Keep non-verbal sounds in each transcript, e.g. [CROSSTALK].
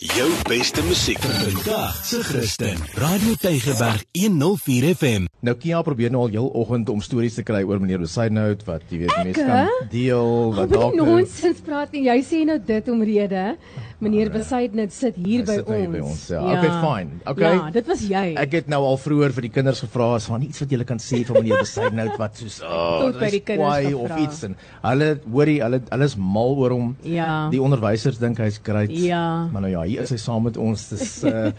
Jou beste musiek vandag se Christen. Radio Tygerberg 104 FM. Nou Kia probeer nou al heel oggend om stories te kry oor meneer Besaidnout wat jy weet mense kan deel wat dalk nonsens praat nie. Jy sê nou dit omrede. Meneer Besaidnet sit hier by sit nou hier ons. by ons, ja. Okay, fine. Okay. Ja, dit was jy. Ek het nou al vroeër vir die kinders gevra as van iets wat julle kan sê van meneer Besaidnout wat soos oh, Tot by die kinders kwaai of iets en hulle hoorie hulle hulle is mal oor hom. Ja. Die onderwysers dink hy's great. Ja. Maar nou ja, hier is hy saam met ons. Dis uh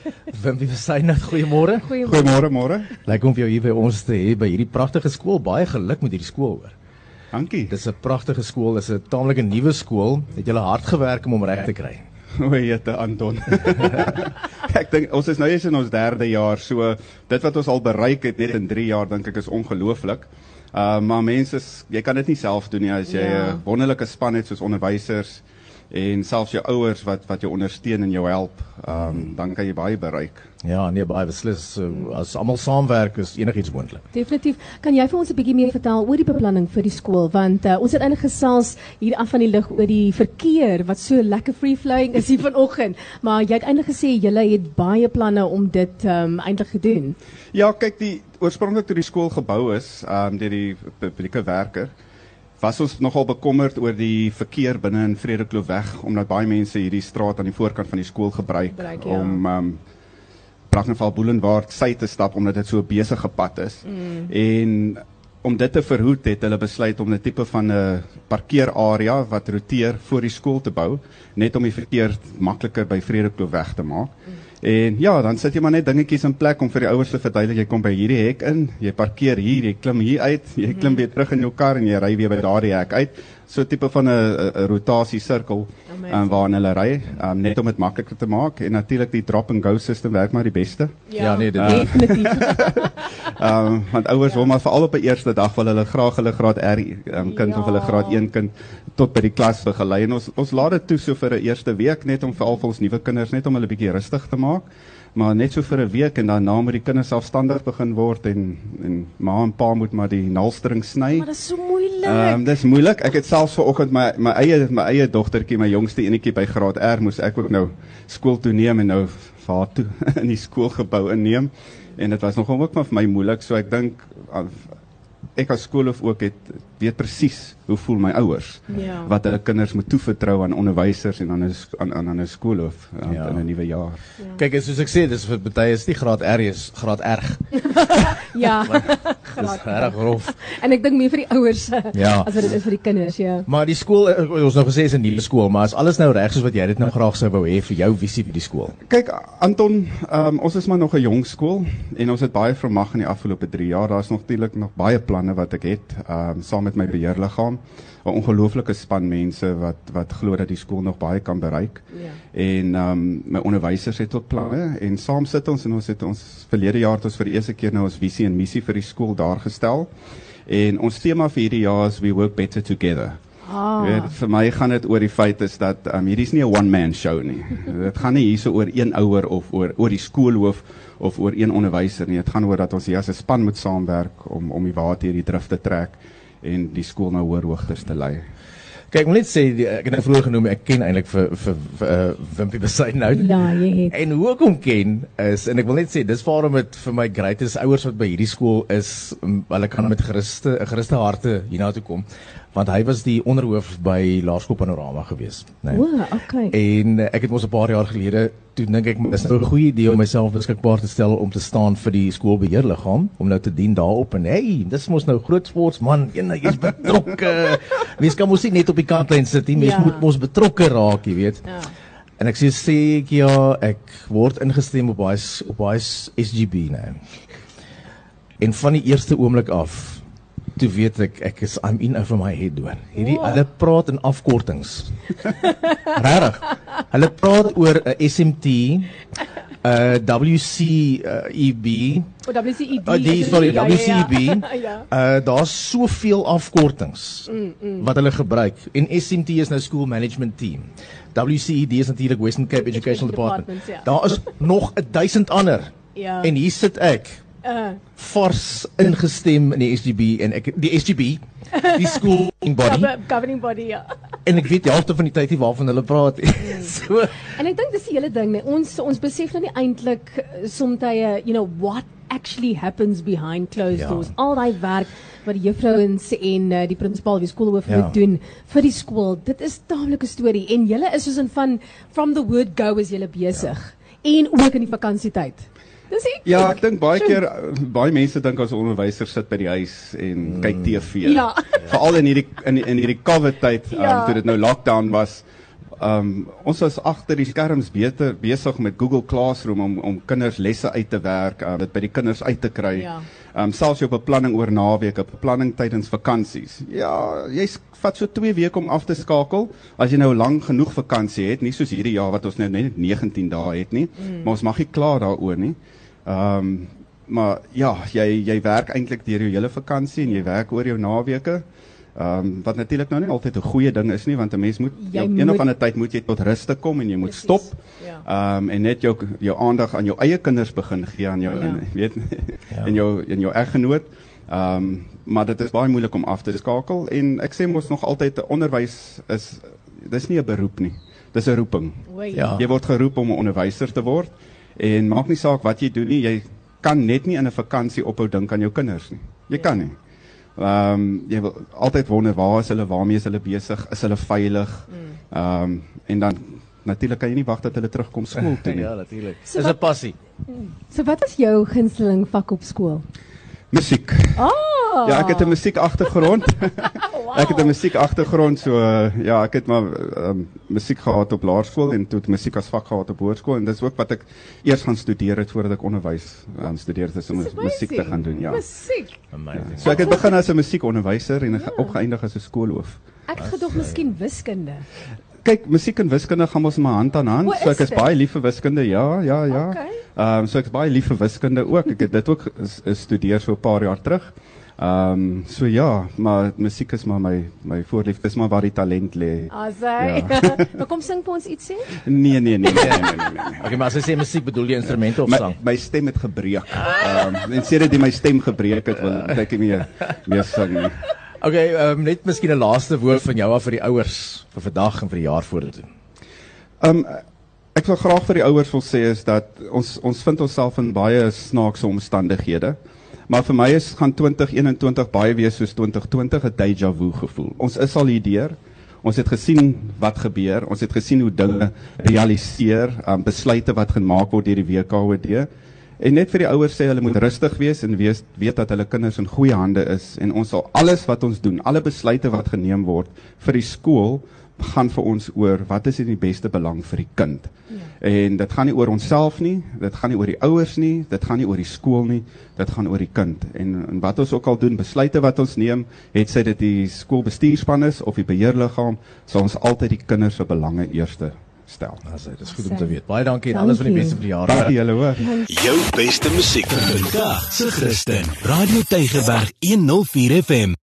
Wimpie Besaidnout. Goeiemôre. Goeiemôre. Môre. Lyk om vir jou hier by ons te hê by hierdie pragtige skool. Baie geluk met hierdie skool hoor. Dankie. Dis 'n pragtige skool, dis 'n taamlike nuwe skool. Het julle hard gewerk om hom reg te kry? [LAUGHS] O, jette Anton. [LAUGHS] ek dink ons is nou eers in ons derde jaar, so dit wat ons al bereik het net in 3 jaar dink ek is ongelooflik. Uh maar mense, jy kan dit nie self doen nie as jy 'n Ja. wonderlike span het soos onderwysers en selfs jou ouers wat wat jou ondersteun en jou help, um dan kan jy baie bereik. Ja, nee, baie beslis. So, as almal saamwerk is enigiets moontlik. Definitief. Kan jy vir ons 'n bietjie meer vertel oor die beplanning vir die skool want uh, ons het eintlik gesels hier af van die lig oor die verkeer wat so lekker free flowing is hier [LAUGHS] vanoggend, maar jy het eintlik gesê julle het baie planne om dit um, eintlik gedoen. Ja, kyk die oorspronklik toe die skool gebou is, um deur die publieke werker, was ons nogal bekommerd oor die verkeer binne in Vredekloof omdat baie mense hierdie straat aan die voorkant van die skool gebruik, Gebruik, ja. om um Brackenfell Boulevard sy te stap omdat dit so 'n besige pad is. Mm. En om dit te verhoed het hulle besluit om 'n tipe van 'n parkeerarea wat roteer voor die skool te bou, net om die verkeer makliker by Vredekloof weg te maak. Mm. En ja, dan sit jy maar net dingetjies in plek om vir die ouers te verduidelik jy kom by hierdie hek in, jy parkeer hier, jy klim hier uit, jy klim weer terug in jou kar en jy ry weer by daardie hek uit. So tipe van 'n rotasie sirkel um, waarin hulle ry, um, net om dit makliker te maak en natuurlik die drop and go system werk maar die beste. Ja, nee, dit- definitief. Ehm [LAUGHS] um, want ouers wil maar veral op 'n eerste dag wil hulle graag hulle graad R um, kind ja. of hulle Ja. graad 1 kind tot by die klas begelei en ons ons laat dit toe so vir 'n eerste week net om veral vir ons nuwe kinders net om hulle bietjie rustig te maak. Maar net so vir 'n week en dan na moet die kinders selfstandig begin word en en ma en pa moet maar die naalstring sny. maar dit is so. Ehm um, dis moeilik. Ek het selfs vanoggend my my eie my eie dogtertjie, my jongste enetjie by graad R moes ek ook nou skool toe neem en nou vir haar toe [LAUGHS] in die skoolgebou inneem en dit was nogal ook maar vir my moeilik. So ek dink uh, ek as skoolhoof ook het weet presies hoe voel my ouers Ja. wat hulle kinders moet toevertrou aan onderwysers en aan 'n aan aan 'n skoolhoof um, Ja. in 'n nuwe jaar. Kyk, soos ek sê, dis vir baie is nie graad R is graad erg. [LAUGHS] ja. [LAUGHS] [LAUGHS] Dis reg rof. En ek dink meer vir die ouers eh, Ja. as wat dit is vir die kinders, ja. Maar die skool eh, ons nou gesê is 'n nuwe skool, maar as alles nou reg soos wat jy dit nou graag sou wou hê vir jou visie vir die skool. Kyk Anton, um, ons is maar nog 'n jong skool en ons het baie vermag in die afgelope 3 jaar. Daar's nog natuurlik nog baie planne wat ek het, um, saam met my beheerliggaam. 'n Ongelooflike span mense wat wat glo dat die skool nog baie kan bereik. Ja. En um, my onderwysers het ook planne en saam sit ons en ons het ons verlede jaar het ons vir die eerste keer nou ons visie en missie vir die skool daar gestel. En ons tema vir hierdie jaar is we work better together. Ah. Weet, vir my gaan dit oor die feit is dat um, hierdie is nie 'n one man show nie. [LAUGHS] Dit gaan nie hierso oor een ouer of oor oor die skoolhoof of oor een onderwyser nie. Dit gaan oor dat ons hier as 'n span moet saamwerk om om die water hierdie drif te trek en die skool na hoër hoogtes te lei. Kyk, ek wil net sê die- ek het nou vroeër genoem ek ken eintlik vir vir, vir uh, Wimpie Besaidnout. Ja, jy het. En hoe ek hom ken is en ek wil net sê dis waarom dit vir my great is ouers wat by hierdie skool is, um, hulle kan met geruste geruste harte hiernatoe kom want hy was die onderhoof by Laerskool Panorama gewees, né? O, okay. En uh, ek het mos 'n paar jaar gelede toe dink ek dis nou 'n goeie idee om myself beskikbaar te stel om te staan vir die skoolbeheerliggaam om nou te dien daarop en hey, dis mos nou groot sportsman, een jy's betrokke. Mens kan mos nie net op die kantlyn sit nie, mens Ja. moet mos betrokke raak, jy weet. Ja. En ek sê sê ek ja, ek word ingestem op baie op baie SGB nou. En van die eerste oomblik af toe weet ek ek is I'm in over my head doen. Hierdie Wow. hulle praat in afkortings. [LAUGHS] Regtig. Hulle praat oor 'n SMT, 'n WCEB, O, WCED. Oh, die sorry, Ja, ja, ja. WCEB. [LAUGHS] Ja. Uh daar's soveel afkortings mm, mm. wat hulle gebruik. En SMT is nou School Management Team. WCED is natuurlik Western Cape Educational Education Department. Ja. Daar is nog 'n duisend ander. Ja. En hier sit ek Uh vars ingestem in die SGB en ek die SGB, die school body gover- governing body ja. [LAUGHS] en ek weet die helfte van die tyd nie waarvan hulle praat nie. [LAUGHS] so En ek dink dis die hele ding, nee. Ons ons besef nou nie eintlik eh, soms jy know what actually happens behind closed Ja. doors. Al daai werk wat die juffrouens en uh, die prinsipaal wie skoolhoof Ja. moet doen vir die skool. Dit is taamlike storie en julle is soos in van from the word go is julle besig. En ook in die vakansietyd. Dis ek. Ja, ek dink baie keer uh, baie mense dink as onderwysers sit by die huis en kyk TV. Ja. Veral in hierdie in in hierdie COVID tyd, um, Ja. toe dit nou lockdown was. Um ons was agter die skerms beter besig met Google Classroom om om kinders lesse uit te werk, um, dit by die kinders uit te kry. Ja. Um selfs jou beplanning oor naweke, beplanning tydens vakansies. Ja, jy s- vat so 2 weke om af te skakel as jy nou lank genoeg vakansie het, nie soos hierdie jaar wat ons nou net 19 dae het nie, mm. maar ons mag nie kla daaroor nie. Um maar ja, jy jy werk eintlik deur jou hele vakansie en jy werk oor jou naweke. Um wat natuurlik nou nie altyd 'n goeie ding is nie want 'n mens moet Jy op een of ander tyd moet jy tot rus te kom en jy moet Precies. stop. Ja. Um en net jou jou aandag aan jou eie kinders begin gee aan jou Ja. ja. [LAUGHS] weet Ja. en jou en jou eggenoot. Um maar dit is baie moeilik om af te skakel en ek sê mos nog altyd onderwys is dis nie 'n beroep nie. Dis 'n roeping. Oei. Ja. Jy word geroep om 'n onderwyser te word en maak nie saak wat jy doen nie, jy kan net nie in 'n vakansie ophou dink aan jou kinders nie. Jy kan nie. Ehm um, jy wil altyd wonder waar is hulle, waarmee is hulle besig, is hulle veilig? Ehm um, en dan natuurlik kan jy nie wag dat hulle terugkom skool toe [LAUGHS] nie. ja, natuurlik. So wat- 'n passie. So wat is jou gunsteling vak op skool? Musiek. Ah. Ja, ek het 'n musiek agtergrond. [LAUGHS] wow. Ek het 'n musiek agtergrond so uh, ja, ek het maar um, musiek gehad op laerskool en toe het musiek as vak gehad op hoërskool en dis ook wat ek eers gaan studeer het voordat ek onderwys gaan studeer het om musiek te gaan doen, ja. Musiek. Amazing. So ek het begin as 'n musiekonderwyser en ge- opgeëindig as 'n skoolhoof. Ek het gedog miskien wiskunde. Kyk, musiek en wiskunde gaan mos maar hand aan hand. O, So ek is is baie lief vir wiskunde. Ja, ja, ja. Okay. Ehm um, so ek is baie lief vir wiskunde ook. Ek het dit ook ges- gestudeer so 'n paar jaar terug. Ehm um, so ja, maar musiek is maar my my voorliefde. Dis maar waar die talent lê. Asai. Ja. [LAUGHS] Maar kom sing vir ons iets sê. Nee, nee, nee, nee, nee, nee, nee. nee. Okay, maar as jy sê musiek bedoel jy instrumente of My sang? my stem het gebreek. Ehm um, en sedert die my stem gebreek het, wil ek nie meer meer sing nie. Okay, um, net miskien 'n laaste woord van jou af vir die ouers vir vandag en vir die jaar vorentoe. Ehm um, ek wil graag vir die ouers wil sê is dat ons ons vind onsself in baie snaakse omstandighede. Maar vir my is gaan 2021 baie weer soos 2020 'n déjà vu gevoel. Ons is al hierdeur. Ons het gesien wat gebeur. Ons het gesien hoe dinge realiseer, um, besluite wat gemaak word deur die WKOD. En net vir die ouers sê hulle moet rustig wees en wees weet dat hulle kinders in goeie hande is en ons sal alles wat ons doen, alle besluite wat geneem word vir die skool gaan vir ons oor wat is in die beste belang vir die kind. Ja. En dit gaan nie oor onsself nie, dit gaan nie oor die ouers nie, dit gaan nie oor die skool nie, dit gaan oor die kind. En, en wat ons ook al doen, besluite wat ons neem, het sy dit die skoolbestuurspan is of die beheerliggaam, sal ons altyd die kinders se belange eerste stel. As dit is goed om te weet. Baie dankie en alles van die beste vir die jaar. Dankie julle hoor. Jou beste musiek vir vandag se Christen. Radio Tygerberg 104 FM.